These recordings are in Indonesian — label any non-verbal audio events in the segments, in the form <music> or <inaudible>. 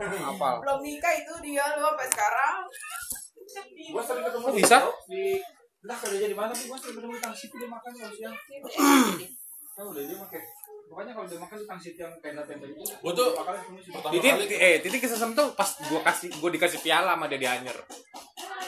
Apa? belum nikah itu dia lu sampai sekarang Gua sering ketemu di- bisa? di Entah kerja di mana sih gua sering ketemu di Tang City dia makan kalau siang. Tahu udah dia pakai Pokoknya kalau dia makan di Tang City yang tenda-tenda itu. Gua tuh sih. Titik, eh titik kesesem tuh pas gua kasih gua dikasih piala sama dia di Anyer.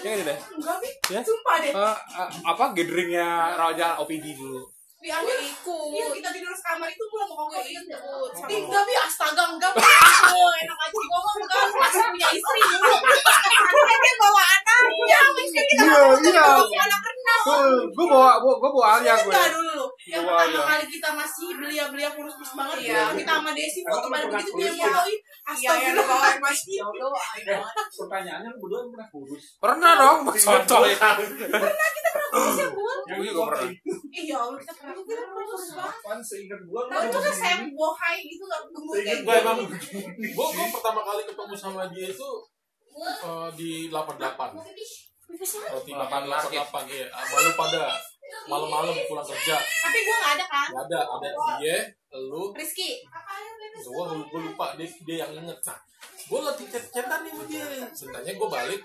Ya kan deh. enggak bi Ya? sumpah deh Eh, eh, apa gatheringnya Raja OPD dulu. Di Anyer ikut. iya kita tidur sekamar itu gua mau ngomong Gue ikut. sama Enggak bi astaga enggak enak aja ngomong enggak masih punya istri dulu. Dia bawa anak. Ya, mesti kita Iya, iya. bawa anak renang. Gua bawa gua, gua bawa Alia gue. Enggak dulu lu. Yang Bawa pertama kali kita masih belia-belia kurus-kurus banget Iya. ya. Kita sama Desi foto bareng begitu dia kurus, fotoin. Iya masih Ya Allah, ayo. Banget. pertanyaannya lu berdua pernah kurus? Pernah dong, contoh ya. Terus yang gua. Yang Gua juga pernah. Iya, kita pernah kita kurus banget. Seingat gua lu itu kan saya bohai gitu enggak gemuk kayak gue emang gue gue pertama kali ketemu sama dia itu eh, di 88 roti 88 iya. Sama lu pada malam-malam pulang kerja. Tapi gua enggak ada kan. Gak ada. Ada dia lu. Rizky. gue gue lupa dia dia yang inget. Nah gue lagi chat chatan nih sama dia. Sebenarnya gue balik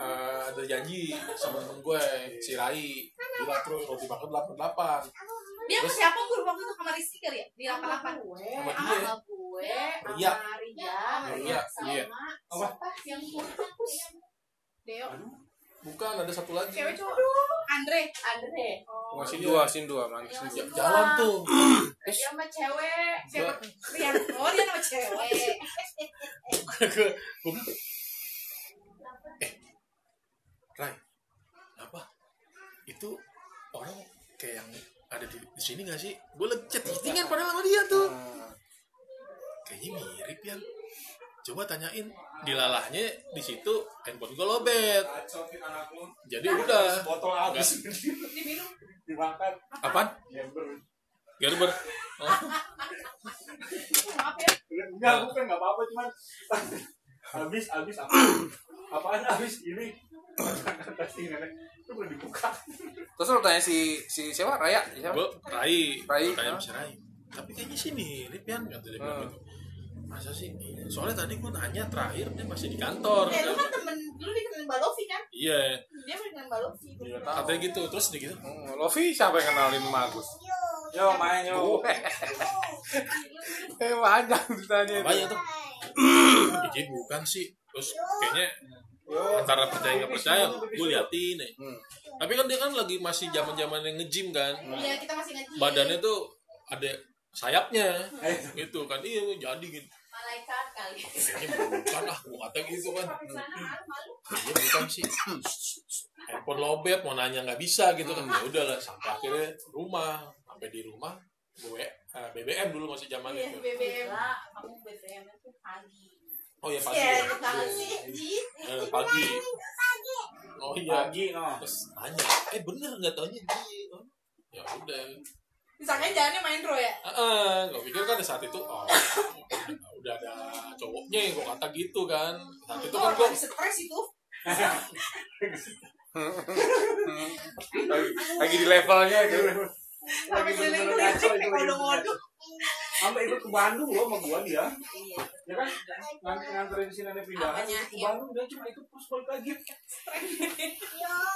eh, ada janji sama temen gue si Rai. Bilang terus roti makan 88 Dia sama siapa guru waktu itu sama Rizky kali ya? Di 88 gue. Sama dia. sama gue Ria. sama Ria. Ria, sama iya. Apa? siapa yang Deo bukan ada satu lagi. Cewek cowok. Andre. Andre. Masih dua, sin dua, manis sin Ja- dua. jalan tuh. <clears throat> Dia sama cewek. Siapa? Rian. Oh, dia nama cewek. eh Rai apa? Itu orang kayak yang ada di, di sini gak sih? Gue lagi chat chattingan padahal sama dia tuh. Kayaknya mirip ya coba tanyain dilalahnya di situ handphone gue lobet jadi udah botol habis Diminum. dimakan apaan Gember. Gerber oh, Maaf ya. enggak bukan enggak apa-apa cuman habis habis apa apaan habis ini pasti nenek itu belum dibuka Terus lu tanya si si siapa? Raya? Siapa? gue Rai Rai, tanya ah. si Rai tapi kayaknya sih mirip ya kata dia bilang Ah. gitu masa sih Iya. soalnya tadi gue nanya terakhir dia masih di kantor Eh, lu kan temen dulu dikenalin Mbak Lofi kan? iya Dia pernah kenal Mbak Lofi. gua Iya, katanya gitu terus dia gitu Hmm, Lovi siapa yang kenalin sama Agus? yo main yo. <laughs> Eh panjang ditanya ya itu. tuh jadi bukan sih terus kayaknya antara percaya nggak percaya gue liatin nih Hmm. tapi kan dia kan lagi masih zaman zaman yang nge-gym kan Iya, kita masih ngaji. badannya tuh ada sayapnya gitu kan iya jadi gitu malaikat kali. Kayaknya bukan ah gue kata gitu kan. Malu. Iya bukan sih. Handphone lobet mau nanya nggak bisa gitu kan. Ya udahlah sampai akhirnya rumah sampai di rumah gue eh, BBM dulu masih zaman Iya, itu BBM. Enggak, kamu BBM itu pagi. Oh ya pagi. Iya, ya. enak banget Iya. Ji. Eh, pagi. Oh iya. Pagi no. Terus nanya eh bener nggak taunya dia ya udah. Misalnya jalannya main ro ya? Heeh, gue pikir kan di saat itu oh, udah ada cowoknya gue kata gitu kan. Saat itu kan gue lagi stres itu. lagi, lagi di levelnya gitu. Sampai bener-bener keliling-keliling kacau itu lagi. sampai ikut ke Bandung loh sama gua dia. Iya. Ya kan? Nganter nganterin si nenek pindahan Apanya? ke Iya. Bandung dia cuma ikut terus balik lagi.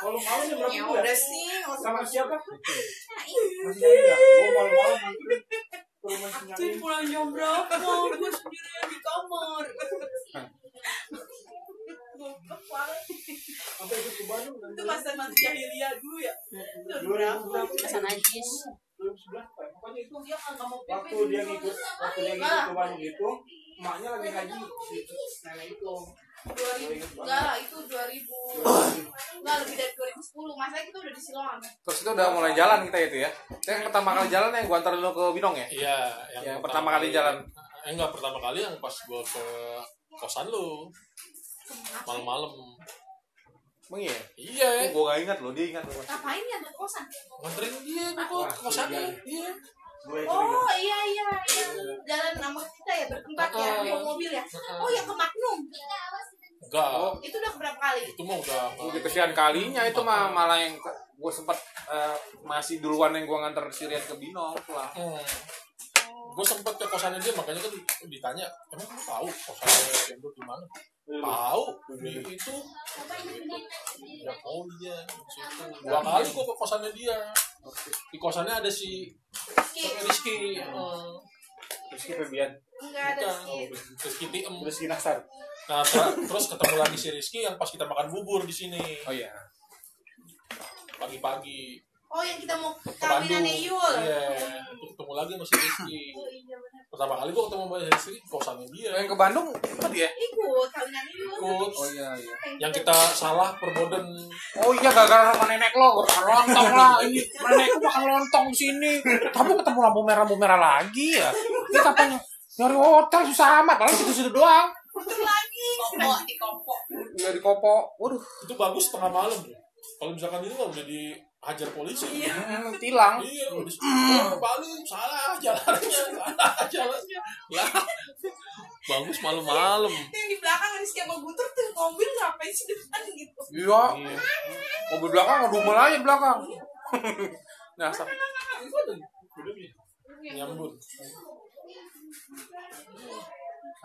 Kalau malam jam berapa Ya tuh udah ya sih, sama siapa? nah masih nyari nggak? Gua malam-malam nyari pulang jam berapa? <laughs> Gue sendirian di kamar. Goblok ke Bandung dan Itu masa-masa jahiliyah dulu ya? Dua ribu berapa? Masa najis. pokoknya itu Dia nggak mau waktu dia ngikut waktu dia ngikut ke Bandung itu emaknya lagi ngaji si nenek itu 2000 enggak lah itu 2000 enggak lebih dari 2010 masa kita udah di Siloam Terus itu udah mulai jalan kita itu ya. Itu yang pertama kali jalan yang gua antar lu ke Binong ya? iya Yang pertama kali jalan. eh enggak pertama kali yang pas gue ke kosan lu. Malam-malam. Emang iya? iya. Oh, gua gak ingat loh, dia ingat loh. ngapain ya ke kosan? Nganterin dia gue ke kosannya iya. gue itu oh iya iya iya. Jalan nama kita ya berempat ya bawa mobil ya. Oh yang ke Magnum enggak. Itu udah berapa kali? Itu mah udah Udah kesian kalinya itu mah malah yang gua sempat eh, masih duluan yang gua nganter si Rian ke Binong pulang. Hmm. gue sempet ke kosannya dia makanya kan ditanya emang kamu tahu kosannya Cendol di mana? Tahu. Di itu. Ya oh iya dua kali gue ke kosannya dia. Di kosannya ada si Rizky. Rizky. Febian. Enggak ada sih. Rizky. Tiem Rizky Nasar nah ter- terus ketemu lagi si Rizky yang pas kita makan bubur di sini. Oh iya. Pagi-pagi. Oh yang kita mau ke Bandung. kawinannya Yul. iya itu ketemu lagi sama si Rizky. Oh iya benar. pertama kali gue ketemu sama si Rizky kosannya dia. Yang ke Bandung ikut ya? Ikut kawinannya Yul. ikut. Oh iya iya. Yang kita salah perboden Oh iya gara-gara sama nenek lo. Lontong lah. Ini nenekku makan lontong di sini. Tapi ketemu lampu merah lampu merah lagi ya. Ini kapan nyari hotel susah amat. Paling situ-situ doang Putar lagi. Kompok di kompok. nggak di kopo waduh. Itu bagus tengah malam ya. kalau misalkan itu nggak udah dihajar polisi. Iya. hmm, tilang. Iya udah oh, ke Bali salah jalannya salah jalannya. Lah bagus malam-malam. Yang di belakang Rizky sama Guntur tuh mobil ngapain sih depan gitu. iya. Iya. Mobil belakang ngedumel aja belakang. <laughs> Nah sa- nyambut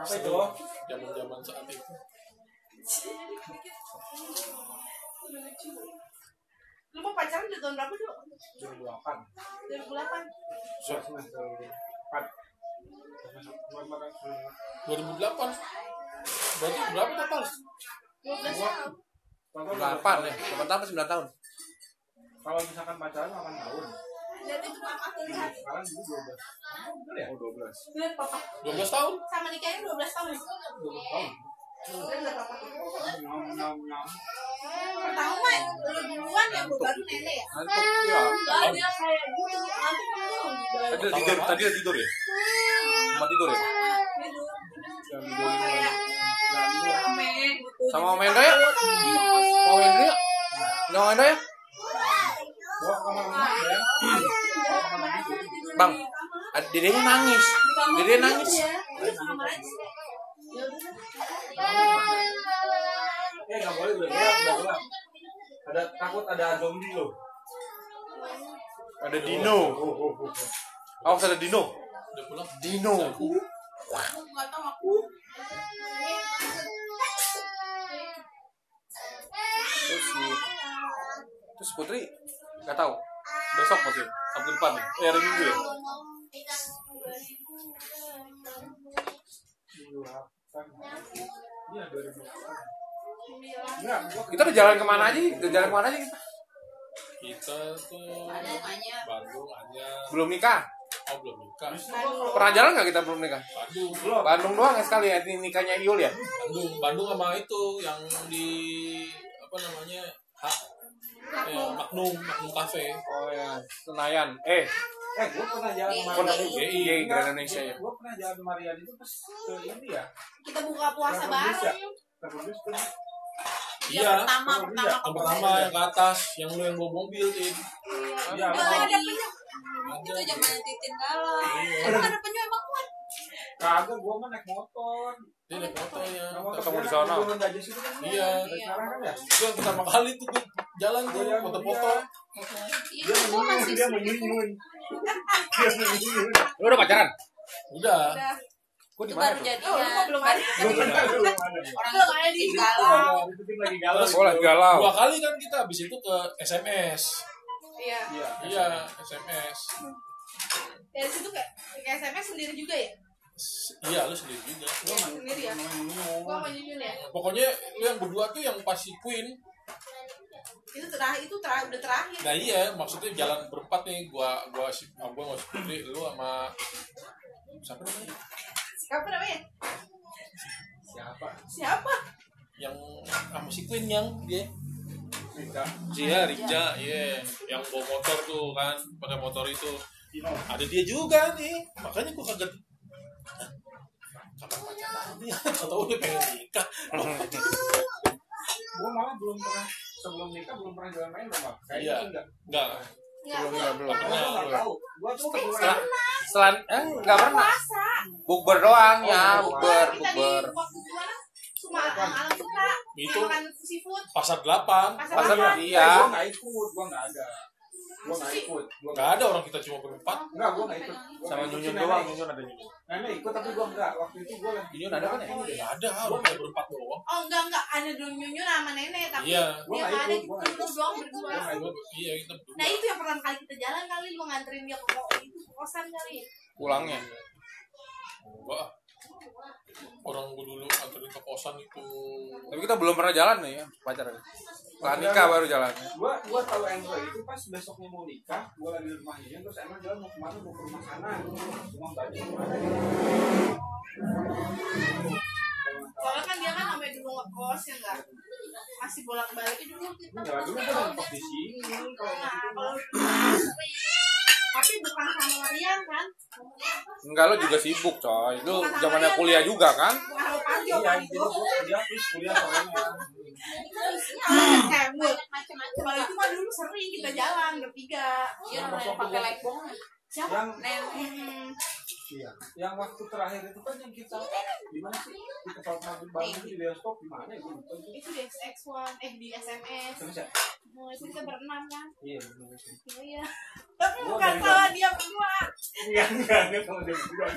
Apa itu? zaman-zaman saat itu Lu mau pacaran udah tahun berapa dulu? 2008. 2008. Semester 4. 2008 berarti berapa total 12 tahun. delapan ya delapan tahun sembilan tahun Kalau misalkan pacaran 8 tahun. Dan itu papa. Sekarang dulu 12. Bener ya? oh dua belas Lihat papa. 12 tahun Sama nikahnya 12 tahun. 12 tahun. Nyam, nyam, nyam. Pertama lu duluan yang gue baru nenek ya. ya dia kayak gitu. Tadi tidur tadi tidur ya tidur ya sama Om Hendra ya mau ya Hendra ya Gua ke kamar mandi ya. Bang. Dedenya nangis dedenya nangis Eh, nggak boleh gelap. Ada takut ada zombie loh. ada Dino awas ada Dino Dino Enggak tahu aku. terus terus Putri nggak tahu besok pasti Sabtu depan. Ya eh hari Minggu ya? Iya, 2008. Enggak, gua kita udah jalan ke mana aja udah jalan ke mana aja kita? Kita tuh Bandung hanya belum nikah? Oh belum nikah. Pernah jalan nggak kita belum nikah? Bandung. Belum. Bandung doang ya sekali ya ini nikahnya Iul ya? Bandung. Bandung sama itu yang di apa namanya hak ya, Magnum Magnum Cafe oh ya Senayan eh Eh, gua pernah jalan sama pernah Marian. GI GI Grand Indonesia ya Gua pernah jalan sama Marian itu pas ke ini ya. Kita buka puasa bareng. Tuh. iya pertama pertama iya. yang pertama yang ke atas yang lu yang bawa mobil tin Iya, Enggak gua- lagi. Itu zaman titin galau. Emang ada penyu emang kuat. kagak gua mah naik motor. dia naik motornya Ketemu di sana. kan. Iya. Sekarang kan ya. itu yang pertama kali tuh jalan tuh Iya, foto-foto Iya, gua masih dia menyunyun. <laughs> Dia menyunyun. lu udah pacaran udah Udah. gua di mana baru jadi Oh, lu belum ada? Belum ada, belum ada. orang Belum ada di galau. Lagi galau. oh lagi galau dua kali kan kita habis itu ke SMS Iya. Iya. iya SMS Dari situ kayak kayak SMS sendiri juga ya? Iya lu sendiri juga Iya, sendiri ya. Gua mau nyunyun ya. pokoknya lu yang berdua tuh yang pas si Queen Itu terakhir itu terakhir udah terakhir. nah iya maksudnya jalan berempat nih gua gua si ah, gua nggak si Putri lu sama siapa namanya Siapa namanya? Siapa? Siapa? yang sama si Queen yang dia Rika. Iya, Rija, iya, yang bawa motor tuh kan, pakai motor itu. Ada dia juga nih, makanya gua kaget. Kapan pacarannya? Atau dia pengen nikah? Gua malah belum pernah sebelum nikah belum pernah jalan main sama. Iya. Kayaknya enggak. Enggak. Enggak, belum gua ya belum Gua tahu. Gua tuh setelah eh pernah bukber doang ya Oh, bukber di bukber gimana? Cuma alam. Itu makan seafood. pasar 8. Pasar apa? iya Gua nggak ikut, gua nggak ada. Gua nggak ikut. Gua Nggak ada orang kita cuma berempat. Enggak, gua nggak ikut. Gua Sama. Nyunyun doang, Nyunyun ada Nyunyun. Nenek ikut tapi gua enggak. Waktu itu gua lagi. Nyunyun ada kan ya? Nggak ada, orang kita berempat doang. Oh enggak enggak ada dulu nyunyun sama nenek tapi Iya. Gua dia nggak nggak ada kita doang berdua. Iya, kita berdua. Nah itu yang pertama kali kita jalan kali lu nganterin dia itu ke kosan kali. Pulangnya. Enggak. Orang gua dulu anterin ke kosan itu. Tapi kita belum pernah jalan nih ya, pacaran. Setelah nikah baru jalan. Gua gua tahu Andro itu pas besoknya mau nikah, gua lagi di rumahnya terus emang jalan mau ke mana mau ke rumah sana. Cuma baju ke mana. Soalnya kan dia kan sampai dulu ngekos ya enggak. Masih bolak balik dulu kita. Jalan dulu nongkrong di sini. Kalau Nah, kalau tapi bukan sama Rian kan? Enggak lo juga sibuk coy. Lu zamannya kuliah juga kan? Iya, kan jadi itu. kuliah terus kuliah soalnya. Mul, <clears throat> macam-macam kalau itu mah dulu sering kita jalan bertiga. Iya, pakai lekbong. Siapa? Yang Hmm. Iya. Yang waktu terakhir itu kan yang kita di mana sih? Kita kalau pernah bareng di bioskop di mana ya? Itu. Itu di X1, eh di SMS. Terus ya? Nah, itu kita berenam kan? Iya, benar sih. Iya, iya. Tapi bukan salah dia berdua. Iya, enggak, enggak kalau dia berdua.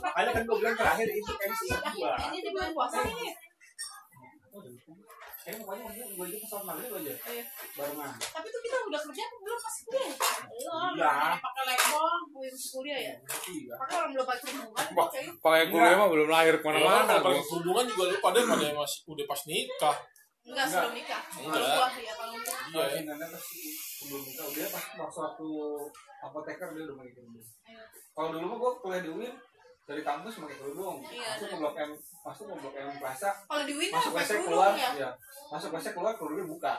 Makanya kan gua bilang terakhir itu kan si gua. Ini di bulan puasa ini. Kayaknya pokoknya dia gua itu pesawat maghrib aja. Iya. Barengan. Tapi tuh kita udah kerja belum pas kuliah? Belum. Iya. Pakai lekbong, kuliah ya. Iya. Pakai orang belum Wah. oke. Pakai kuliah mah belum lahir Mana ke mana-mana kalau pakai kerudungan juga lu pada pada masih udah pas nikah. Enggak sebelum nikah. Enggak. Kalau gua ya kalau gua. Iya, Iya. Nenek pasti sebelum nikah dia pas waktu apoteker dia udah pakai kerudung. Iya. Kalau dulu mah gua kuliah di UIN dari kampus pakai kerudung. Iya. Masuk ke blok M, masuk ke blok M Plaza, Kalau di Win masuk pakai WC kerudung keluar, ya. ya. Masuk WC keluar kerudungnya buka.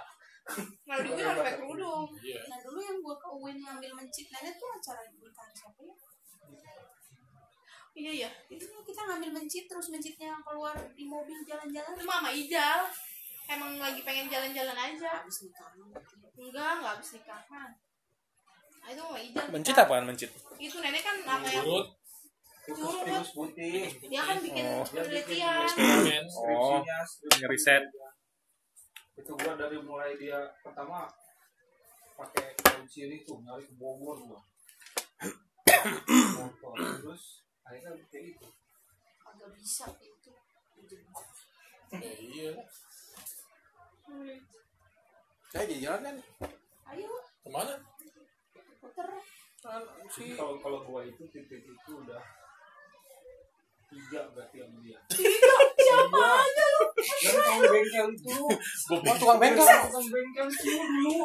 Kalau di Win harus pakai kerudung. Iya. Nah dulu yang gua ke UIN ngambil mencit nenek tuh acara nikahan siapa ya? Iya iya. Itu kita ngambil mencit terus mencitnya yang keluar di mobil jalan-jalan Itu mama Ijal. Emang lagi pengen jalan-jalan aja. habis nikahan. Enggak, enggak habis nikahan. Nah, itu mama Ijal. Mencit apaan mencit? Itu nenek kan nama yang Tikus, putih. dia kan bikin Oh. penelitian. eksperimen. Oh, Skripsinya, skripsi. ngeriset. Itu gua dari mulai dia pertama pakai kain sirih tuh nyari ke Bogor gua. Motor terus akhirnya kayak gitu. Agak bisa itu. Ya, iya. Saya jadi jalan kan? Ayo Ke mana? puter. Jadi kalau kalau gua itu titik itu udah tiga berarti yang dia. Siapa aja lu? Yang tukang bengkel itu. Oh, tukang bengkel. Tukang bengkel itu dulu.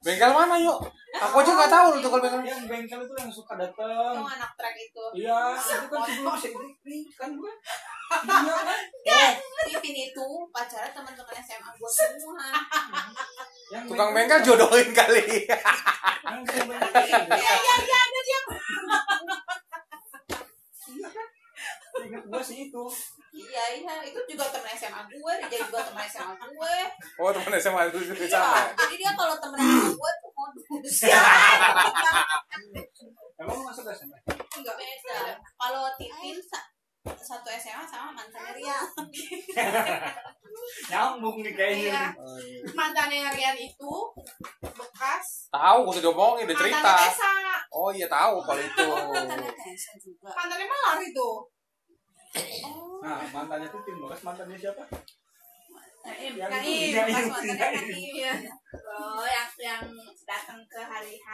Bengkel mana yuk? Aku aja nggak tahu lu tukang bengkel. Yang bengkel itu yang suka Yang datang. anak trek itu. Iya, itu kan sebelum ini kan gua. Iya kan? Eh, Titin itu pacaran teman-teman SMA gua semua. Yang Tukang bengkel jodohin kali. Yang tukang bengkel. Iya iya iya Gua sih itu. Iya iya itu juga teman SMA gue, dia juga teman SMA gue. Oh teman SMA itu juga sama. Iya, jadi dia kalau teman SMA gue tuh modus. Emang lu masuk SMA? Enggak beda. Kalau Titin sa- satu SMA sama mantannya Ria. <laughs> Nyambung nih kayaknya. Iya. Mantannya Rian itu bekas Tahu, gak usah diomongin, udah cerita. Oh iya tahu kalau itu. Mantannya Tessa juga. Mantannya Malar itu. Oh, Nah, mantannya tuh tim bekas mantannya siapa? Naim, Yang Naim, Naim, mantannya Naim. Naim. Iya. Oh, yang yang datang ke hari H.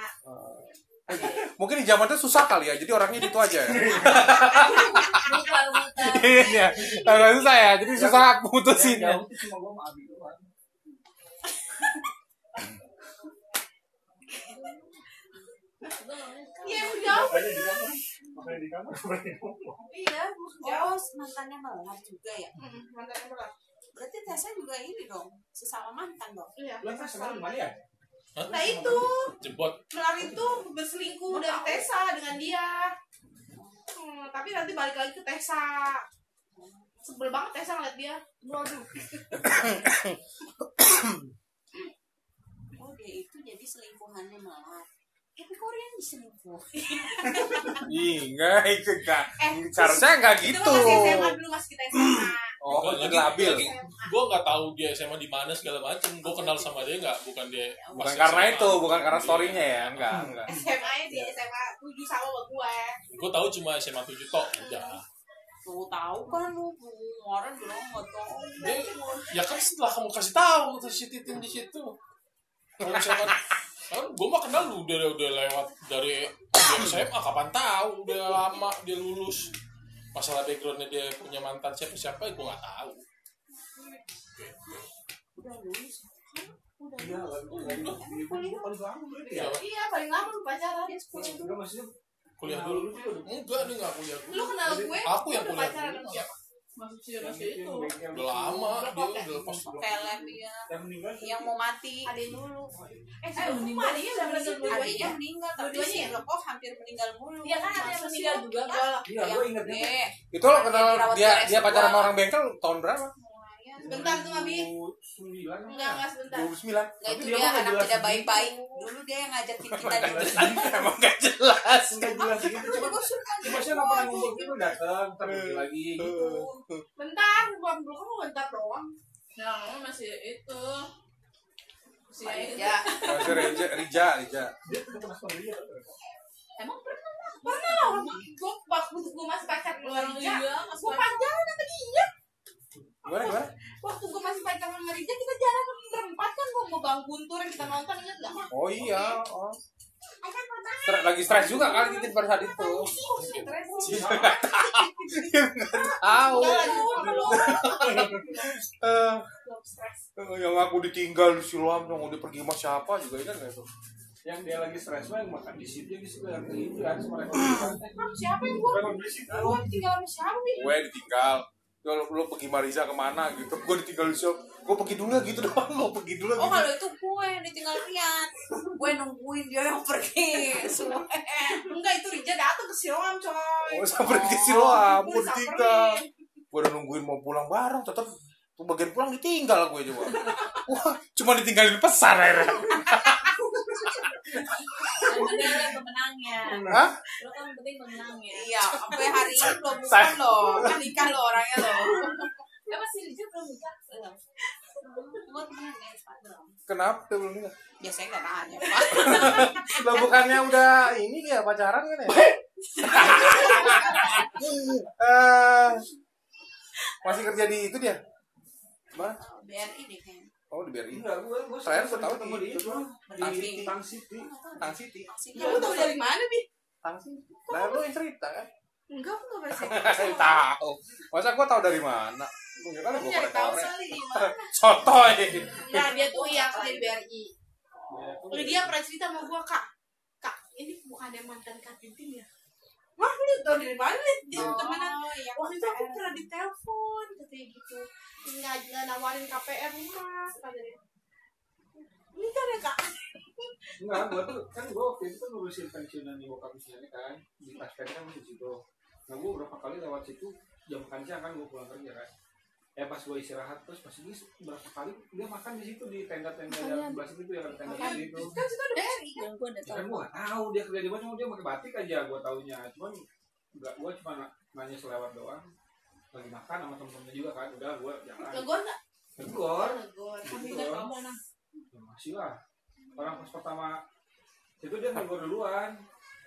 Mungkin di zaman itu susah kali ya, jadi orangnya gitu aja. ya. Iya, agak susah ya, jadi susah putusin. Tuh cuma gua sama Abi doang. Iya yang jauh. Makanya di kamar. Ngomong. Iya, jauh. Oh, mantannya Malar juga ya. Mantannya Malar. Berarti Tessa juga ini dong, sesama mantan dong. Iya. Lah kan sekarang di mana ya? Nah itu Jebot. Malar itu berselingkuh dari Tessa dengan dia. Hmm, tapi nanti balik lagi ke Tessa. Sebel banget Tessa ngeliat dia. Waduh. <coughs> Oh, dia itu jadi selingkuhannya Malar. Kok Rian diselingkuh? Ih, enggak, itu enggak. Eh, Seharusnya enggak Itu gitu. masih SMA dulu masih kita SMA. Oh, lagi labil. Gue nggak tahu dia SMA di mana segala macem. Gue kenal sama dia nggak, bukan dia. Bukan pas karena SMA. itu, bukan karena storynya ya, enggak, enggak. SMA nya di SMA 7 sama sama gue Gue tahu cuma SMA 7 tok. Udah. Tuh tahu kan lu kemarin bilang nggak tahu. Dia, ya kan setelah kamu kasih tahu terus si Titin di situ. Kalau misalkan kan gue mah kenal lu udah udah lewat dari dia SMA kapan tahu? Udah lama dia lulus. Masalah backgroundnya dia punya mantan siapa siapa gue nggak tahu. Udah lulus. Udah Iya, ya. Siapa? iya paling lama lu pacaran Enggak maksudnya kuliah dulu. enggak nih nggak kuliah dulu. Lu kenal gue Aku yang kuliah pacaran dulu. sama siapa Masuk sih masuk itu. udah lama dia udah lepas Kelem ya. yang meninggal Yang mau mati. ada yang dulu Eh, eh sebelum meninggal. adanya udah meninggal dua-duanya meninggal, tapi si ya? Rokok hampir meninggal mulu. Iya kan ada yang meninggal juga Iya. kan Iya, gue ingetnya. Itu lo kenal dia di dia pacaran RS2. sama orang bengkel tahun berapa? Sebentar tuh Abi sembilan enggak enggak sebentar 29. Nggak, Tapi itu dia dia anak jelas tidak gitu. baik-baik. Dulu dia yang ngajakin kita di Emang gak jelas. Enggak jelas gitu. Cuma gue suka cuma saya nggak pernah ngumpul gitu datang, pergi lagi gitu. bentar bukan belum kamu bentar doang Nah, kamu masih itu. Si ya Masih Rija, Rija, Rija. Dia tuh pernah sama dia. Emang pernah pernah lah gue waktu gue masih sama orang Rija mas gue pacaran sama dia Gimana gimana? waktu gue masih pacaran sama Rija kita jalan berempat kan gue mau bang guntur yang kita nonton inget gak Oh iya, oh. Stres- lagi stres juga kali Titin pada saat itu. Tahu. Eh, eh, yang aku ditinggal di Siloam yang udah pergi sama siapa juga ingat nggak tuh? Yang dia lagi stres mah yang makan di situ yang di situ yang hiburan sama mereka. siapa yang gue Memang di situ. gue tinggal sama siapa Gue ditinggal. Lo, lo pergi Mariza ke mana gitu? Gue ditinggal di Siloam. Gue pergi dulu ya gitu doang. Lo pergi dulu Oh gitu. kalau itu gue yang ditinggal Rian Gue nungguin dia yang pergi Semua enggak itu Rija datang ke Siloam coy Oh, sampai ke Siloam. Gue Gua ditinggal. Gue udah nungguin mau pulang bareng. Tetap tuh bagian pulang ditinggal gue coba. Wah, cuma ditinggalin pesan akhirnya. Ada pemenangnya Hah? Lo penting pemenangnya Iya sampai hari ini belum <laughs> bukan Saya- lo Kan nikah lo orangnya lo Ya masih Rija belum nikah Gue Instagram Kenapa dia belum nikah? Biasanya gak nanya pak <laughs> Lah bukannya udah ini ya pacaran kan ya? <laughs> Eh, masih kerja di itu dia? Mana? BRI deh kayaknya Oh di BRI. Enggak, gue gue Terakhir sering tahu ketemu di dia itu. Tapi- di Tang City. Tang City. kamu tahu dari mana bi Tang City. Lah lu yang cerita kan? enggak aku nggak pernah <laughs> tahu. Masa gua tahu dari mana? Kira Kamu gua pada tahu korek. kali di <laughs> mana. Sotoy. Nah dia tuh yang di BRI Ya, itu Lalu dia pernah cerita sama gua kak. Kak ini bukan yang mantan Kak Tintin ya? Wah lu tau dari mana? Dia temenan. Oh iya Waktu itu aku pernah ditelepon katanya gitu. Nggak nawarin KPR rumah kata dia ini kan ya kak Enggak, gue tuh kan gue waktu itu kan ngurusin pensiunan di bokap misalnya kan di Taspen kan masih situ. Nah gue berapa kali lewat situ jam makan siang kan gue pulang kerja kan. Eh pas gue istirahat terus pas ini berapa kali dia makan di situ di tenda-tenda yang sebelah situ yang ada tenda di situ. kan situ ada BRI kan Yang gue udah Kan tahu gue gak tahu dia kerja di mana, cuma dia pakai batik aja gue taunya. Cuman enggak gue cuma na- nanya selewat doang. Lagi makan sama temen-temennya juga kan, udah gue jalan. ngegor nggak Negor, ngegor Negor. Ya, masih lah. Orang pas pertama itu dia negor duluan.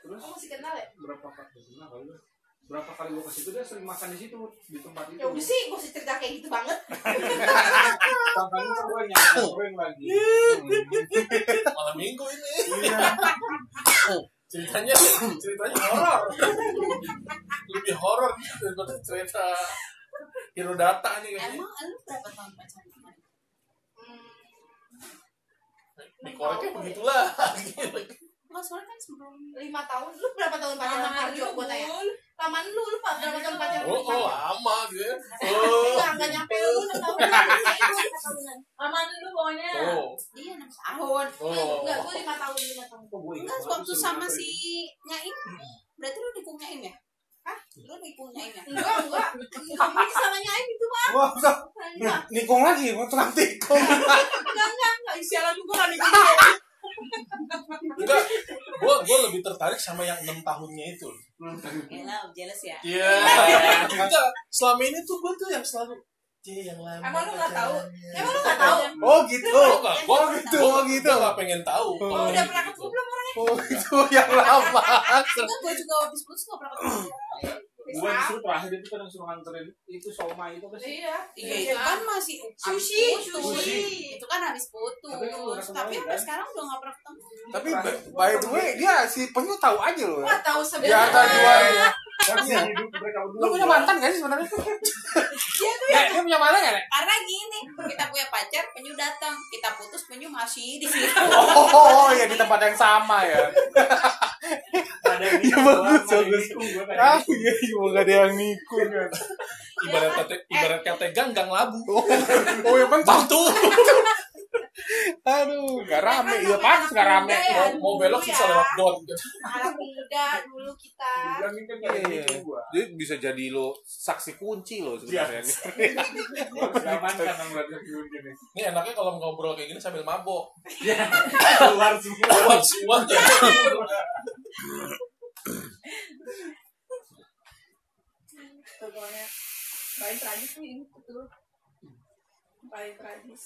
Terus kamu masih kenal ya? berapa kali kenal kali berapa kali gua ke situ dia sering makan di situ di tempat itu. ya udah sih gua sih cerita kayak gitu banget. Tampaknya kan gua nyamperin lagi. Malam minggu ini. Iya. Ceritanya ceritanya horor. Lebih horor daripada cerita hero data nih kayaknya Emang lu berapa tahun pacaran kemarin? dikoreknya begitulah Enggak, soalnya kan sebelum lima tahun lu berapa tahun pacaran sama Parjo gua tanya? Lamaan lu lu pak berapa tahun pacaran oh, sama oh lama gitu ya oh. enggak enggak nyampe lu enam tahun. Enggak tahunan Aman dulu pokoknya. Oh. Iya 6 tahun. Oh. Enggak gua lima tahun lima tahun. Enggak, waktu sama si. Nyaim. Berarti lu nikung Nyaim ya? Hah? Lu nikung Nyaim ya? enggak enggak. Ini sama Nyaim itu mah Wah, Nikung lagi, mau tukang tikung. enggak enggak sialan juga kan itu enggak gua gua lebih tertarik sama yang enam tahunnya itu Ya jealous ya iya <laughs> enggak selama ini tuh gua tuh yang selalu C yang lama. Emang lu nggak tahu? Emang lu nggak tahu? Oh gitu. Gua Oh gitu. Oh gitu. Gua nggak pengen tahu. Oh, Udah gitu. pernah ketemu belum orangnya? Oh itu yang lama. Enggak, gue juga habis putus gak pernah ketemu. <clears throat> Gua disuruh terakhir itu kan disuruh nganterin itu somai itu kan sih. Iya. Iya, itu kan masih Sushi, sushi. Itu kan habis putus. Tapi kembali, sampai kan? sekarang udah gak pernah ketemu. Tapi by- the way dia si penyu tahu aja loh. Wah tahu sebenarnya. Kan hidup mereka berdua. Lu punya mantan gak sih sebenarnya? Dia tuh Ya, dia punya mantan gak? Karena gini, kita punya pacar, penyu datang. Kita putus, penyu masih di situ. <laughs> Oh, ya di tempat yang sama ya. Ada yang <laughs> Ya, bagus, bagus. Ah, iya, iya, gak ada yang nikung kan. Ibarat kata ibarat kata ganggang labu. Oh, oh ya mentok. Tuh. Aduh, gak rame. Iya pantas gak rame. Ya, Mau, mau belok susah ya. lewat got. gitu. anak muda dulu kita. Ini kan gak ada yang Iya. gua. Dia bisa jadi lo saksi kunci lo sebenarnya. <laughs> Gini. Ini enaknya kalau ngobrol kayak gini sambil mabok. <laughs> Keluar semua. Lewat semuanya. Pokoknya paling tragis tuh ini betul. Paling tragis.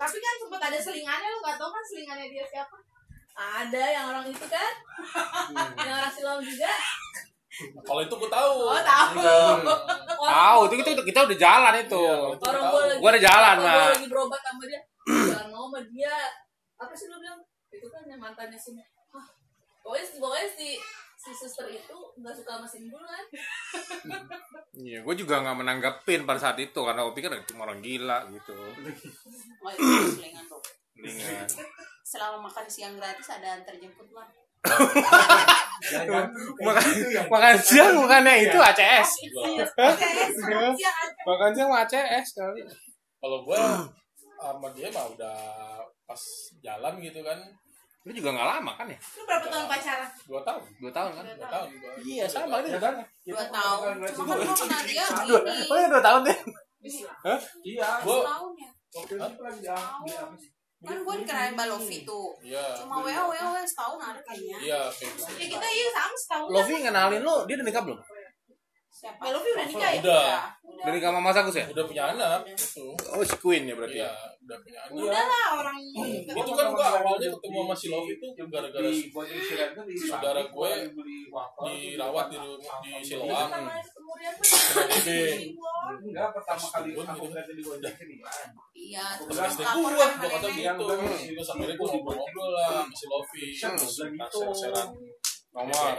Tapi kan sempat ada selingannya lu gak tau kan selingannya dia siapa? Ada yang orang itu kan? yang orang silam juga? Kalau itu gue tahu. Oh tahu. Tahu, itu kita kita udah jalan itu. Iya, Orang gue lagi. Gua udah jalan, Gua Mak. lagi berobat sama dia. Jalan sama dia. Apa sih lu bilang? Itu kan yang mantannya si Hah, Pokoknya, pokoknya si si suster itu nggak suka sama si bulan. Iya, gue juga nggak menanggapin pada saat itu karena gue pikir cuma orang gila gitu. Oh, itu selingan tuh. Mendingan. Selama makan siang gratis ada antar jemput mah. <laughs> Makan makan siang bukannya itu ACS. Iya, Siang aja. Makan siang ACS kali. Kalau gue sama dia mah udah pas jalan gitu kan Lu juga nggak lama kan ya? Lu berapa tahun pacaran? dua tahun Dua tahun kan? dua tahun. Iya sama ini kan. Dua tahun. Cuma kan gue kenal dia Dua, gini. oh ya dua tahun deh. Iya. Gua- Setahun ya. Waktu itu lagi di di apa sih? Kan gue dikenalin Mbak Lofi tuh. iya Cuma WA WA setahun ada kayaknya. iya kayak gitu. Ya kita iya sama setahun. Lovi ngenalin lu, dia udah nikah belum? Siapa? Mbak Lofi udah nikah ya? udah Udah nikah sama Mas Agus ya? udah punya anak itu Oh, si Queen ya berarti. iya udah punya anak Udah lah orang itu kan gua awalnya ketemu sama si Love itu gara-gara Saudara gue waffle, dirawat di rumah di Siloam DB. enggak pertama kali Gua aku gitu. lihat di ini Iya. Terus SD lapor gua, kan gua kata gitu. Terus akhirnya gua ngobrol-ngobrol lah sama si. Hmm. Terus share-sharean Nomor.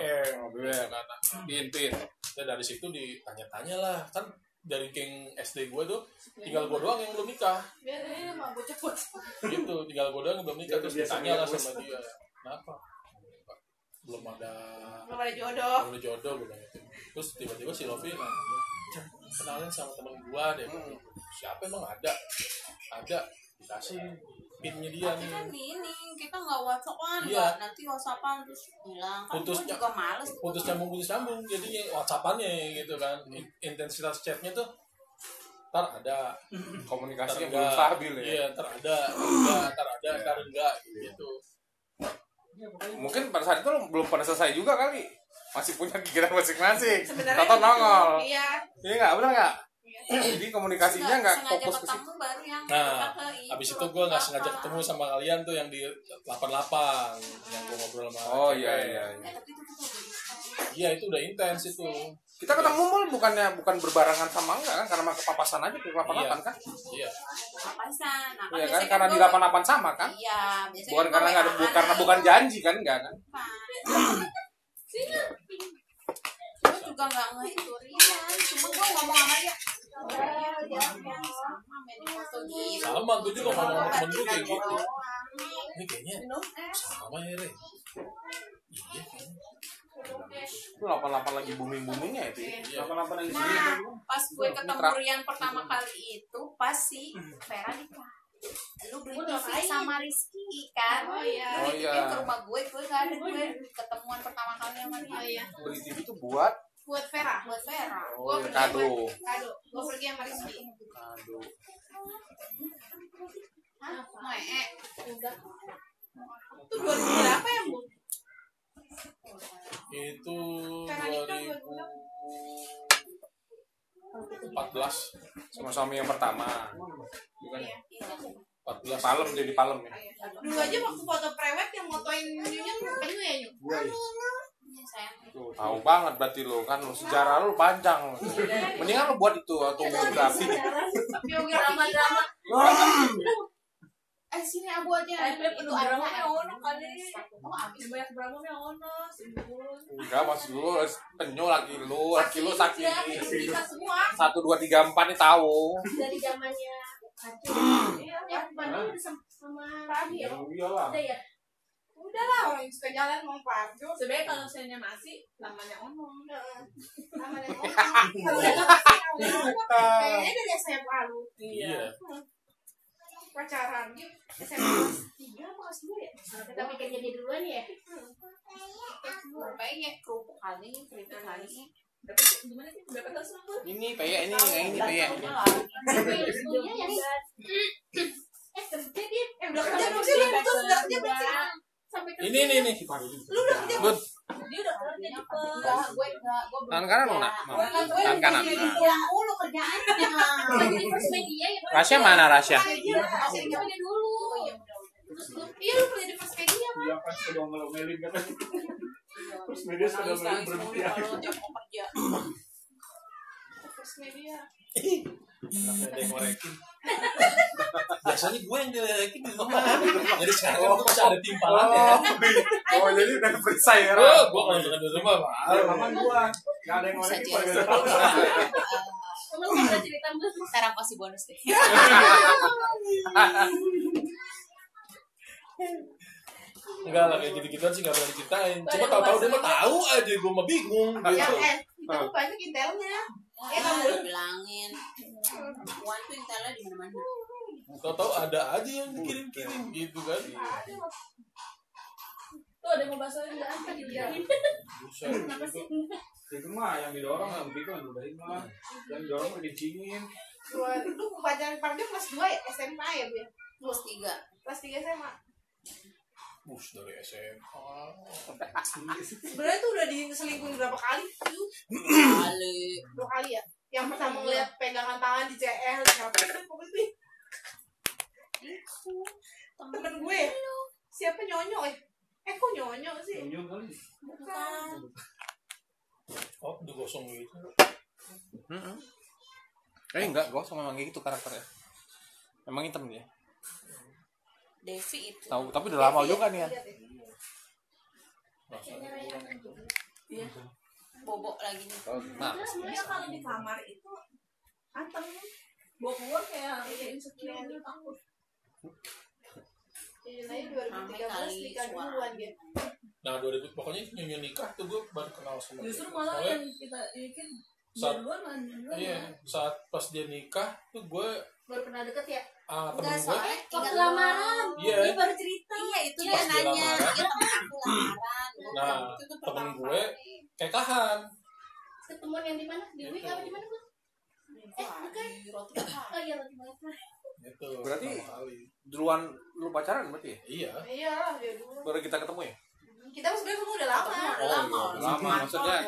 BBM, kan. Pin, pin. Dan dari situ ditanya-tanya lah. Kan dari geng SD gue tuh tinggal gue doang yang belum nikah. biasanya mah bocah-bocah. Gitu, tinggal gue doang yang belum nikah. Terus ditanya lah sama dia. Kenapa? Belum ada Belum ada jodoh. belum ada jodoh gue bilang gitu. Terus tiba-tiba si Lofi nanya, "Chan, kenalin sama temen gua deh. Siapa emang ada? Ada. Dikasih pinnya dia Tapi kan nih. ini kita nggak whatsappan, Iya. nggak nanti whatsappan terus hilang. Kan Putus- juga males. tuh. putus nyambung putus nyambung jadinya whatsappannya gitu kan In- intensitas chatnya tuh ntar ada <laughs> Komunikasinya belum stabil ya. iya ntar ada enggak ntar ada ntar enggak gitu Mungkin pada saat itu lu belum pada selesai juga kali. Masih punya kegiatan masing-masing. Gitu. nongol. Iya. Iya nggak, benar nggak? Jadi komunikasinya nggak fokus ke situ. ketemu baru yang nah ke itu, abis itu gue nggak sengaja ketemu sama kalian tuh yang di 88 yang gue ngobrol sama Oh iya iya. iya. Eh, itu udah iya itu udah intens itu Kita ketemu mal bukannya bukan berbarengan sama enggak kan karena kepapasan aja di 88 kan? iya papasan. Nah, Iya kan biasanya karena di gua- 88 sama kan? Iya, Bukan karena nggak ada karena bukan janji kan enggak kan? Gue juga nggak ngehiturian, cuma gue ngomong sama dia. Ya, sama gue juga ngomong sama temen gue kayak gitu ini kayaknya sama ya Re iya Itu 88 lagi booming-boomingnya itu. ya. iya di sini Nah, pas gue ketemu Rian pertama kali itu pas si Vera nikah. Lu beli TV sama Rizky kan? Oh, iya. Lu Oh, iya. ke rumah gue, gue gak ada gue ketemuan pertama kali sama dia. Oh iya. Beli TV itu buat Buat Vera. Buat Vera. oh, Gua ya, pergi kado. sama- Kado. Gue pergi sama Rizky. Kado. Hah? Mae. Udah. Itu 2000 berapa ya, Bu? itu Karena nikah 2000 2000. Kalau gitu. 14 Sama suami yang pertama. bukan Iya, itu. 14 Palem jadi palem ya. Dulu aja waktu foto prewed yang motoin nyunya penyu ya nyu. Ya. Iya tahu banget berarti lo kan lo sejarah lo panjang. Mendingan lo buat itu autobiografi. Drama-drama. Eh sini abu aja. Eh, Beb, itu drama yang ono kali. Oh abis. Yang banyak drama yang ono. Enggak maksud lo penyu laki lo, laki lo sakit. Kita semua Satu dua tiga empat nih tahu. dari zamannya Aceh. Yang Bandung udah sama, sama Rabi ya. Ya, iyalah Udah lah orang yang suka jalan mau parjo. Sebenarnya kalau misalnya masih namanya ono. Sama yang ngomong. <laughs> Kalau udah Kayaknya dari SMA lu Iya. pacaran. SMA kelas tiga apa kelas dua ya? Tapi kan jadi duluan ya. Kayaknya kerupuk kali, keripik kali. Dapat gimana sih? Dapat tas lu? Ini peye ini, yang ini Eh kerja dia, eh udah Kerja belum sih? udah kerja belum sih? Sampai Ini nih nih. Lu udah kerja Bud, Dia udah kerja cepet. Enggak, gue enggak, gue tangan kanan lo nak. Mau. Tangan kanan. pulang mulu kerjaannya. <laughs> jadi first media ya. Rasya mana Rasya? Masih kerja dulu. Iya, udah, udah. Terus lu, lu kerja di first media kan? iya kan sudah ngelomelin kan terus media sudah mulai berhenti ya Kalau dia mau kerja. <coughs> First media. Tapi ada yang ngorekin. Biasanya gue yang dilerekin di rumah. Jadi sekarang tuh masih ada timpalan ya. oh jadi udah periksa ya Oh, gue kalau di rumah Pak. aman gua nggak ada yang jadi. tahu Lu ada cerita mas. Sekarang pasti bonus deh. Enggak lah kayak gitu-gituan sih enggak pernah diceritain. Cuma tahu-tahu dia mah tahu aja gue mah bingung Ya gitu. eh, kita tuh banyak intelnya. Ya Ya kamu bilangin. Wan tuh intelnya di mana-mana. Tahu-tahu ada aja yang dikirim-kirim gitu kan. Tuh ada yang mau bahas lagi nggak? Apa dia? Buset. Kenapa sih? itu mah yang didorong yang begitu yang udahin mah yang didorong udah dicingin dua lu pacaran Parjo kelas 2 ya SMA ya bu ya? Kelas tiga. Kelas 3 SMA. Bus dari SMA. Sebenarnya tuh udah diselingkuhin berapa kali? Tuh, Kali. dua kali ya. Yang pertama ngeliat pegangan tangan di CL siapa itu pokoknya temen gue. Siapa nyonyo eh? Eh kok nyonyo sih? Tunjuk kali Bukan. Oh, digosong gitu. Mm-mm. Eh enggak, gosong memang gitu karakternya. Memang hitam dia. Devi itu. Tahu, tapi udah lama juga nih ya. Iya. Bobok lagi nih. Nah, Sebenarnya kalau di kamar itu anteng bawa keluar kayak kayak insecure gitu takut. Jadi nanti 2013 nikah duluan dia. Nah, 2000 pokoknya itu nyonya nikah tuh gue baru kenal sama Justru dia. malah yang kita bikin Saat- duluan lah duluan. Iya, saat pas dia nikah tuh gue Baru pernah deket ya? ah, temen Enggak gue soalnya Waktu lamaran. Iya. Dia baru cerita. Iya itu dia dia nanya. lamaran. Iya aku lamaran. Nah, itu tuh temen gue kali. kayak kahan. Ketemuan yang di mana? Di Wing apa di mana bang? Eh, bukan. Roti. Oh iya roti bakar. Gitu. Berarti- duluan lu pacaran berarti ya? Iya. Iya lah dia dulu. Baru kita ketemu ya? Kita kan sebenarnya ketemu udah lama. Udah lama. iya, lama maksudnya.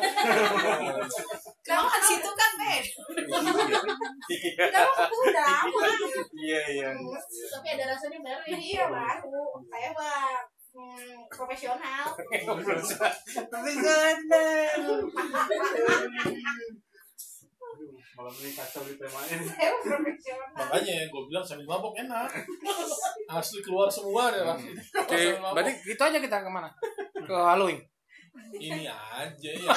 <laughs> Kamu kan situ kan bed. Ketemu udah lama. Iya, iya. Tapi ada rasanya baru ya. Iya baru. Saya mah hmm, profesional. Tapi ganda. malam ini kacau di temanya profesional. Makanya gue bilang sambil mabok enak. Asli keluar semua deh lah. Oke, berarti gitu aja kita ke mana? Ke Halloween. ini aja ya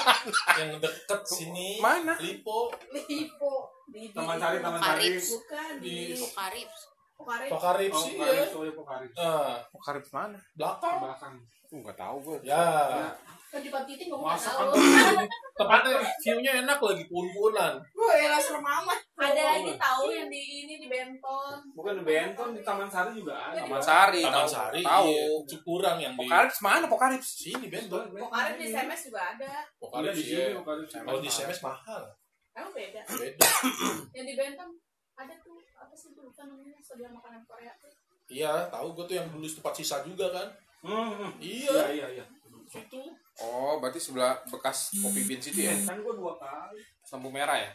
yang deket sini Mana? Lipo Lipo. Di, di taman sari taman sari bukan di di Karib. Pokari. Pokarip oh sih ya ya pokari ah Oh, karib mana? belakang belakang Enggak tahu gue. ya Kan di Pantitin gue nggak Masa tahu. <laughs> tempatnya view-nya enak lagi pun-punan Gue lah serem amat. Ada ini tahu yang di ini di Benton. bukan di Benton di taman sari juga ada Taman Sari, Taman tahu. Sari Tahu. iya. Cukurang yang di Pokarip mana Pokarip? sini bentul Pokari di SMS juga ada. Pokarip Iya, di sih sini ya. pokari kalau di SMS mahal Emang beda. beda <coughs> Yang di Benton ada tuh apa sih tuh namanya sebelah makanan Korea tuh. iya tahu gue tuh yang dulu tempat sisa juga kan hmm, hmm. iya iya iya iya situ Oh, berarti sebelah bekas kopi bean situ ya? kan gua dua kali Lampu merah ya?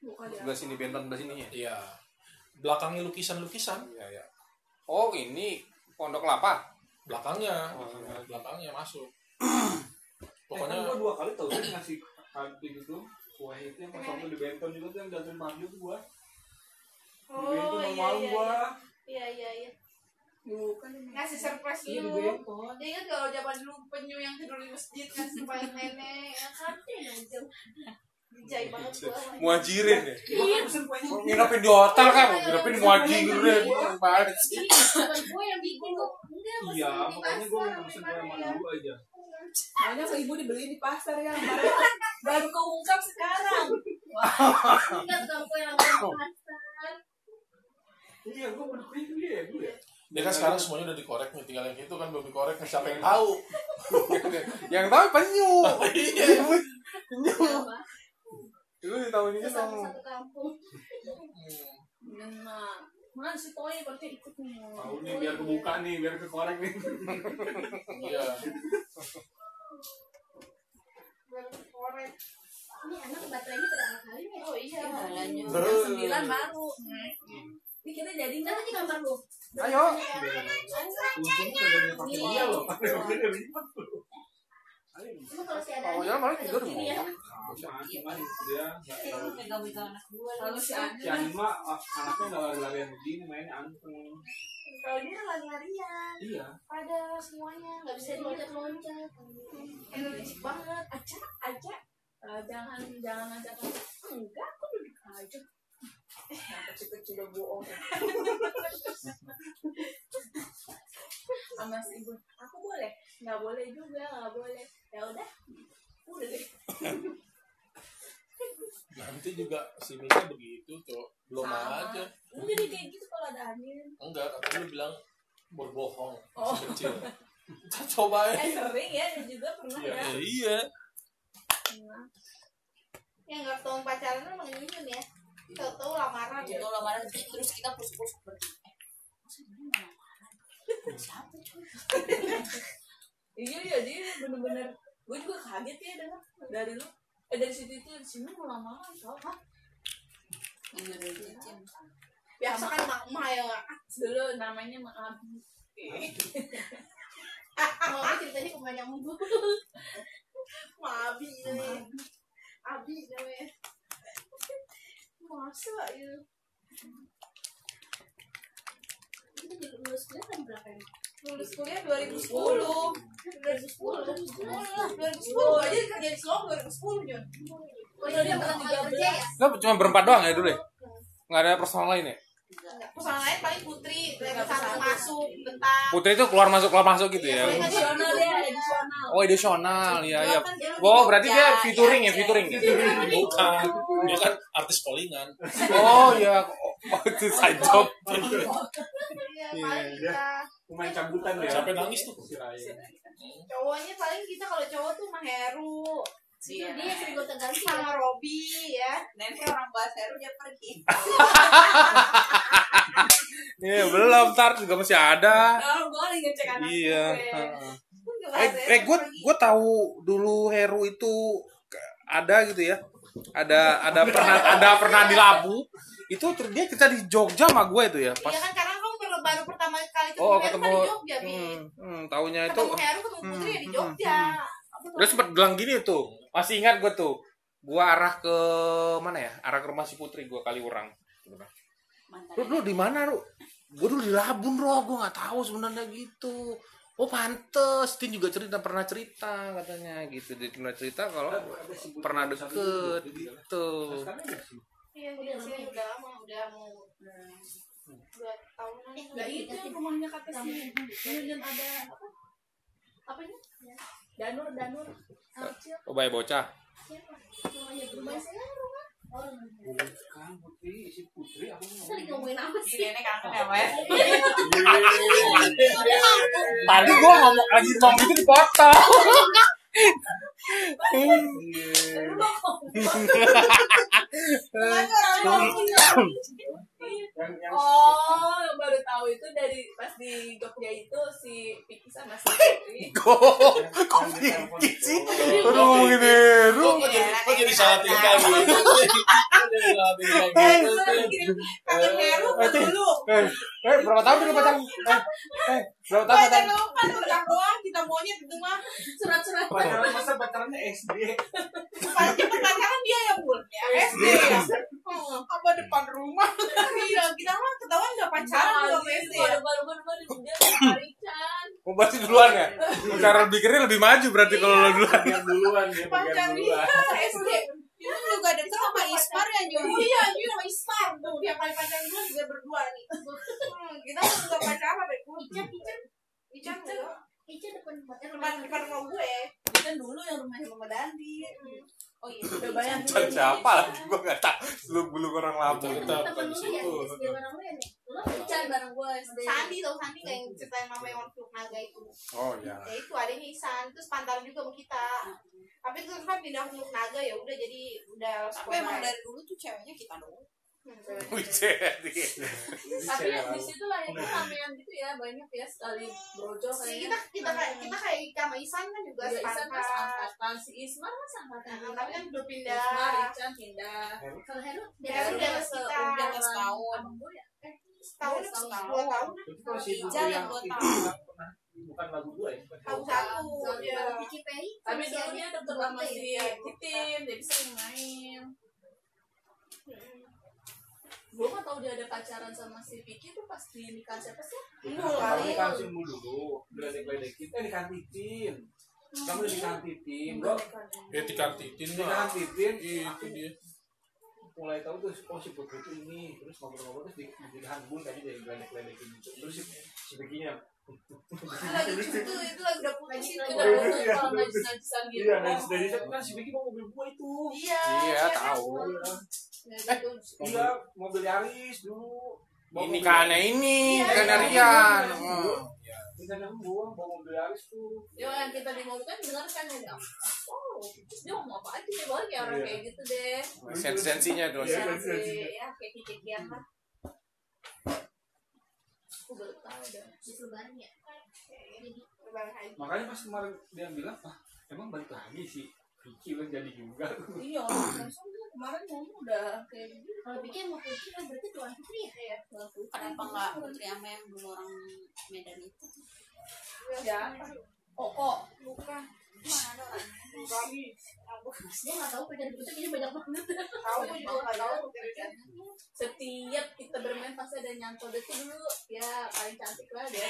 Bukan ya. sebelah sini benton sebelah sini ya Iya. Belakangnya lukisan-lukisan. Iya, iya. Oh, ini pondok kelapa. Belakangnya, Oh, iya. belakangnya masuk. <clears throat> Pokoknya Pokoknya gua dua kali tau sih ngasih kantin itu kue itu yang pas waktu di Benton juga tuh yang datang Mario tuh gua. Di Oh Benton iya malu iya. gua. Iya iya iya. Bukan ngasih surprise Iya dulu. Benton. Dia kan kalau zaman dulu penyu yang tidur di masjid kan supaya nenek ya kan Dijai banget gua. Muajirin ya. Kan. Nginepin di hotel kan, nginepin di muajir gitu deh. Banget sih. gue yang bikin kok Iya, makanya gua pasar, pesen kue sama ya. dulu aja. Makanya ke ibu dibeli di pasar ya. Baru, baru keungkap sekarang. enggak tukang kue yang pasar Iya, gua pernah kue ya. Dia kan sekarang semuanya udah dikorek nih, tinggal yang itu kan belum dikorek, nih, siapa yang tahu? <laughs> Yang tahu penyu. Iya. <laughs> Penyu. Apa? Itu di tahun ini satu dong. satu kampung Benar. Mana si Toy berarti ikut nih. Tahu nih biar kebuka nih, biar kekorek nih. Iya. Baru korek. ini anak baterainya pertama kali nih Oh iya. Jam sembilan baru. Ini kita jadi nggak? Di kamar lu Ayo. Dia loh. Emang kalau si ada Oh, ya malah tidur mau. ya. Kalau si Anima ah, anaknya nggak lari-larian begini mainnya anteng. kalau dia lari-larian. Iya. ada semuanya. Nggak bisa diloncat-loncat. Energik banget. Aja aja Eh, jangan jangan ngajak enggak aku duduk aja yang kecil-kecil udah bohong sama si ibu aku boleh nggak boleh juga nggak boleh ya udah udah deh Nanti juga si Mika begitu, tuh. Belum Sama. aja. udah deh kayak gitu kalau ada angin Enggak, katanya lu bilang berbohong. Oh. Kecil. Kita cobain. eh sering ya dia juga pernah Iya, ya iya. Yang nggak tahun pacaran emang ini ya tahu-tahu lamaran ya Kalau lamaran terus kita. Eh, masa dia nggak lamaran? Siapa cuy? iya iya dia bener-bener gue juga kaget ya dengar dari lu eh dari situ itu di sini mau lamaran Hah? Iya, jajan. biasa kan mak mak ya dulu namanya mak abi <laughs> mau apa ceritanya kebanyakan mulu <laughs> mak abi namanya abi namanya masa ya. Kita lulus kuliah tahun berapa ya lulus kuliah 2010 2010 2010 aja kerja di Solo 2010 Jon oh jadi dia pertama kali kerja. ya Lo cuma berempat doang ya dulu ya? Nggak ada personal lain ya? perusahaan lain paling Putri. Masuk tentang Putri itu keluar masuk keluar masuk gitu ya? ya edisional Oh edisional, ya ya. Kan Oh berarti dia kerja, featuring ya, ya. featuring ya? Bukan. Dia kan artis callingan. Oh ya, oh, itu side job. Iya, Iya. Pemain cabutan ya. Yang nangis tuh? Cowoknya paling kita kalau cowok tuh sama Heru itu dia sering ganti ya sama Robi ya Nenek orang bahasa Heru dia pergi. <laughs> Iya belum, ntar juga masih ada. kalau gue lagi ngecek anak Iya. gue. Gue Eh, bahas eh gue gue tahu dulu Heru itu ada gitu ya. Ada ada pernah ada pernah di Labu. Itu dia kita di Jogja sama gue itu ya. Pas Iya kan karena kamu baru, baru pertama kali ketemu oh ketemu kan di Jogja hmm, hmm, tahunya itu ketemu Heru ketemu Putri ya di hmm, Jogja Apa tuh? Dia sempet bilang gini tuh, masih ingat gue tuh. Gue arah ke mana ya? Arah ke rumah si Putri gue kali orang. Lu, lu di mana lu? Gue dulu di Labun bro, gue nggak tahu sebenarnya gitu. Oh pantes, Tin juga cerita pernah cerita katanya gitu. Dia pernah cerita kalau pernah deket gitu. Iya udah sih udah lama udah mau dua tahunan. Eh, udah udah itu dikasih. rumahnya kata si dan ada apa? Apanya Danur Danur. Kecil Oh bayi bocah. siapa namanya rumah Bukan Putri, si Putri aku Kita lagi ngomongin apa Ih, sih nenek kangen ya? Tadi gue ngomong lagi ngomong itu dipotong. <laughs> <laughs> yang yang oh baru tahu itu dari pas di Jogja itu si Piki sama si Putri. Kok? Kok Vicky sih? Aduh ngomongin Heru. Kok jadi, salah tingkah gitu? Dulu. Eh, eh berapa tahun dulu pacaran? Eh, berapa tahun Pacar kan udah doang kita maunya itu mah. Surat-surat. pacaran masa pacarannya SD pacaran dia yang bul ya? SD Hmm, apa depan rumah iya kita mah ketahuan nggak pacaran Baru juga SD ya baru baru baru. Oh, berarti duluan ya? Cara pikirnya lebih maju berarti kalau lo duluan. bagian duluan dia bagian pacar <laughs> dia duluan. SD itu juga deket sama Ispar ya Nyu iya Nyu sama Ispar tuh yang paling pacaran dulu juga berdua nih Hmm, kita mah juga pacaran deh Ican Ican Ican enggak Ica depan hotel depan depan rumah gue Kan dulu yang rumahnya Mama Dandi. oh iya Udah bayang Dan siapa lagi gua enggak tahu. Lu belum orang Lampung. Kita temen bukan di lu ya situ. Ya nih lu Ican bareng gue. Sandi tau Sandi kayak yang ceritain mama yang waktu naga itu Oh iya. ya itu adanya Isan terus pantaran juga sama kita tapi terus kan pindah ke naga ya udah jadi udah tapi emang dari dulu tuh ceweknya kita doang Wih, jadi. Tapi yang di situ lah itu ramean gitu ya banyak ya sekali brojol Si kayaknya. kita kita kayak kita kayak sama Isan kan juga Ya, Isan kan seangkatan, si Ismar kan seangkatan. Nah, tapi kan udah pindah Ismar, Ican pindah. kalau Heru Heru atas kita. Tahun. Abang gue ya? Eh, setahun Setahun. setahun dua tahun Jalan yang dua tahun. bukan lagu dua ya lagu. satu ya Vicky Perry Tapi dulu sianya dia deket dua sama ya? si Titin, jadi sering main. Gue kan tau dia ada pacaran sama si Vicky tuh pas di nikah siapa sih? Mul Kamu kali kan simul dulu, geledek-geledekin, eh dikantitin. Kamu udah dikantitin, bro. Ya dikantitin lah. Dikantitin, Itu dia. mulai tahu tuh oh si putri itu ini terus ngobrol-ngobrol terus di di handbun tadi dari geledek-geledekin gitu. Terus si si Becky-nya itu lagi itu itu lagi udah putus itu Itu udah iya, putus iya. kalau najis-najisan gitu. iya dari dari kan si Becky mau mobil gua itu. iya Iya, tahu. Ya, gitu. Iya, mobil Yaris dulu. Bawa Ini mobil- karena ini, Iya, bukan iya. Rian. Iya. Oh. Kita yang buang bawa mobil Yaris tuh. Ya yang kita di mall kan dengar kan ya. Oh, dia ngomong apa aja deh boleh kayak orang Iya. kayak gitu deh. Tuh. Iya. Ya, ya kayak kikian lah. Aku baru tahu ya haji. Makanya pas kemarin dia bilang, ah emang balik lagi sih. Vicky lo jadi juga. Iya, langsung dia kemarin ngomong udah kayak gitu. kalau Vicky mau Putri kan berarti tuan Putri ya Iya, bagus. kenapa nggak Putri sama yang dulu orang Medan itu Ya, koko. mana orang bukan dia nggak tahu banyak banget tahu gue juga nggak tahu Setiap kita bermain pasti ada nyantol itu dulu. Ya, paling cantik lah dia.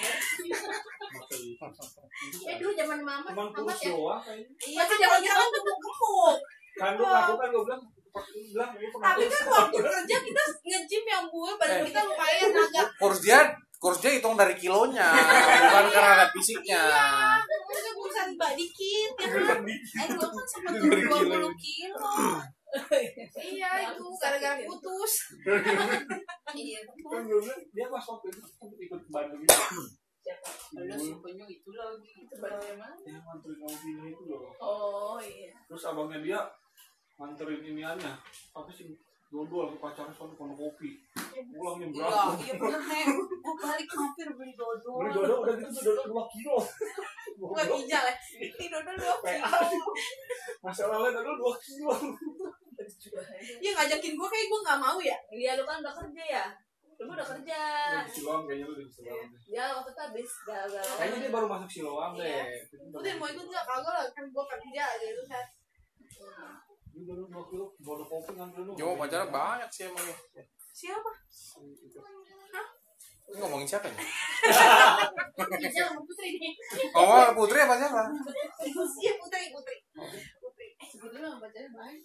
eh dulu zaman mama mama kurus ya kayaknya. iya kan zaman kita tuh gemuk Kan lu kan gue bilang, tapi kurus. kan waktu kerja kita nge-gym yang gue badan kita lumayan agak Kurs dia, hitung dari kilonya, bukan karena fisiknya. urusan mbak dikit ya kan eh dulu kan sempat Dari dua kilo. puluh kilo iya itu gara-gara putus iya Kan dia pas waktu itu ikut ke Bandung gitu. Lalu si penyu itu lagi Itu bagaimana? Yang nganterin ngopi itu loh. Oh, iya. Terus abangnya dia nganterin iniannya. Apa sih? Dodol ke pacarnya soalnya kono kopi. Pulangnya iya berapa? iya bener nih gue balik hampir beli dodol Beli dodol udah gitu tuh dodol 2 kilo. Bukan hijau ya ini dodol dua kilo Masalahnya dodol 2 kilo. ya ngajakin gue kayak gue nggak mau ya Iya, lu kan udah kerja ya? Lu udah kerja. Di Siloam kayaknya lu udah di Siloam. Ya, waktu itu habis gagal. Kayaknya dia baru masuk Siloam deh. udah mau ikut nggak kagak lah kan gue kerja gitu kan Dia dodol 2 kilo, bodoh kopi nganterin lu. Yo, pacarnya banyak sih emang. siapa Ini ngomongin siapa nih? Putri nih Oh, Putri apa siapa? iya putri putri putri Sebetulnya sama pacarnya banyak.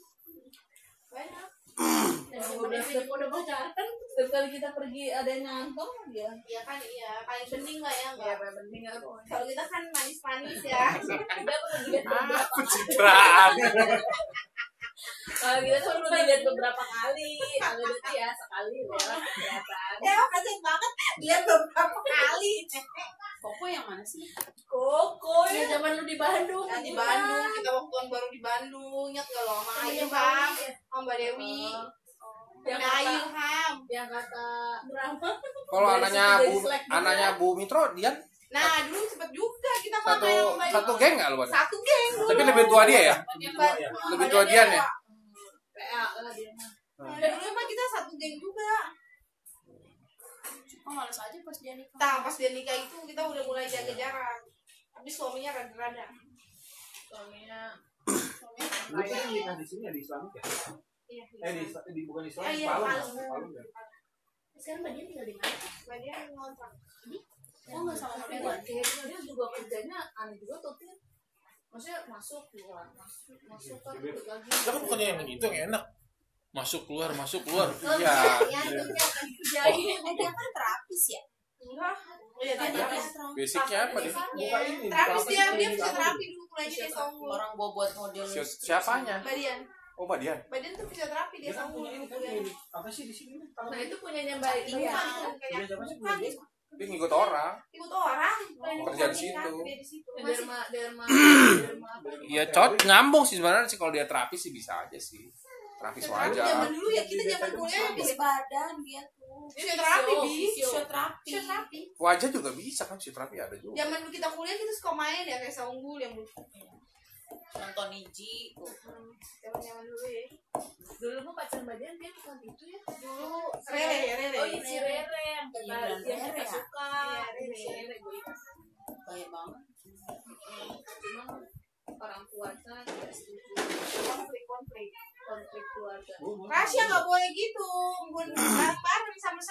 banyak udah udah udah pacaran Setiap kali kita pergi ada yang ngantong dia. iya kan iya paling penting lah ya Ya, nggak paling penting ya pokoknya. kalau kita kan manis manis ya dilihat beberapa kali. Pencitraan. Kalau kita tuh udah dilihat beberapa kali. Kalau itu ya sekali lewat kelihatan. ya kasian banget lihat beberapa kali. Koko yang mana sih? Koko ya ya. zaman lu di Bandung. Yang di Bandung kita waktu baru di Bandung ingat gak lo? Sama Ayu Ham sama Mbak Dewi. Yang sama Ayu Ham. yang kata drama Kalau anaknya Bu anaknya Bu Mitro Dian? Nah dulu sempet juga satu satu geng nggak lu? Satu geng dulu. tapi lebih tua dia ya? Lebih tua Dian ya PA lah dia Dan dulu emang kita satu geng juga. Oh, males aja pas dia nikah. Nah, pas dia nikah itu kita udah mulai jaga jarak. Tapi suaminya rada-rada. suaminya Lu kan nikah di sini ya di Islam ya? Iya. Eh di, di bukan Islam, Ah, iya, Palu. Palu. Palu ya? Sekarang mbak dia tinggal di mana? Mbak dia ngontrak. Oh, nggak sama sama tapi gue. kayaknya dia juga kerjanya aneh juga tuh. Maksudnya masuk keluar masuk masuk kan lagi Ya kan bukannya yang itu yang enak. Masuk keluar, masuk keluar. iya Ya, itu dia dia kan terapis ya? Enggak. Oh, iya, dia Dia terapis. basicnya apa dia Buka ini. Terapis dia, sih? dia Ini fisioterapi dulu mulai di desa unggul. Orang gua buat model. Si- siapanya Mbak Dian. oh Mbak Dian Mbak Dian tuh fisioterapi Dia desa kan kan. Apa sih di sini? Nah itu punyanya mbak Bukan, Iya. sih? bukan, Punya dia? ngikut orang ikut orang. kerja di situ. Derma derma <clears throat> Iya cot nyambung sih sebenarnya sih kalau dia terapi sih bisa aja sih terapi wajar zaman dulu ya kita zaman kuliah Habis bisa badan dia tuh. fisioterapi. Fisioterapi. Fisioterapi. wajah juga bisa kan si terapi ada juga Zaman kita kuliah kita suka main ya kayak saunggul yang. Nonton Niji. tuh. Zaman zaman dulu ya. dulu mah pacar mbak Dian dia bukan itu ya Dulu Rere ya Rere. oh iya si Rere yang kita Iya, yang kita Rere suka Iya, Rere. si Rere gue ingat Baik banget. cuma orang tuanya tidak setuju konflik konflik. konflik keluarga Oh. Rahasia nggak boleh gitu. Gun bareng bareng Iya. sama di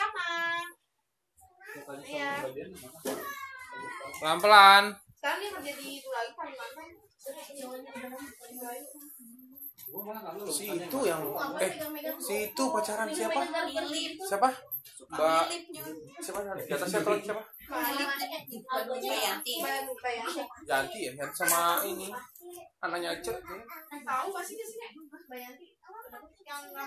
mana? pelan pelan Sekarang dia kerja di itu lagi lulus. Si itu yang eh si itu pacaran siapa? siapa? Mbak siapa? Di atas siapa? Lagi siapa. Baru kayak Yanti ya? Yanti sama ini. Anaknya Aceh tahu pasti di sini. Bayanti. Yang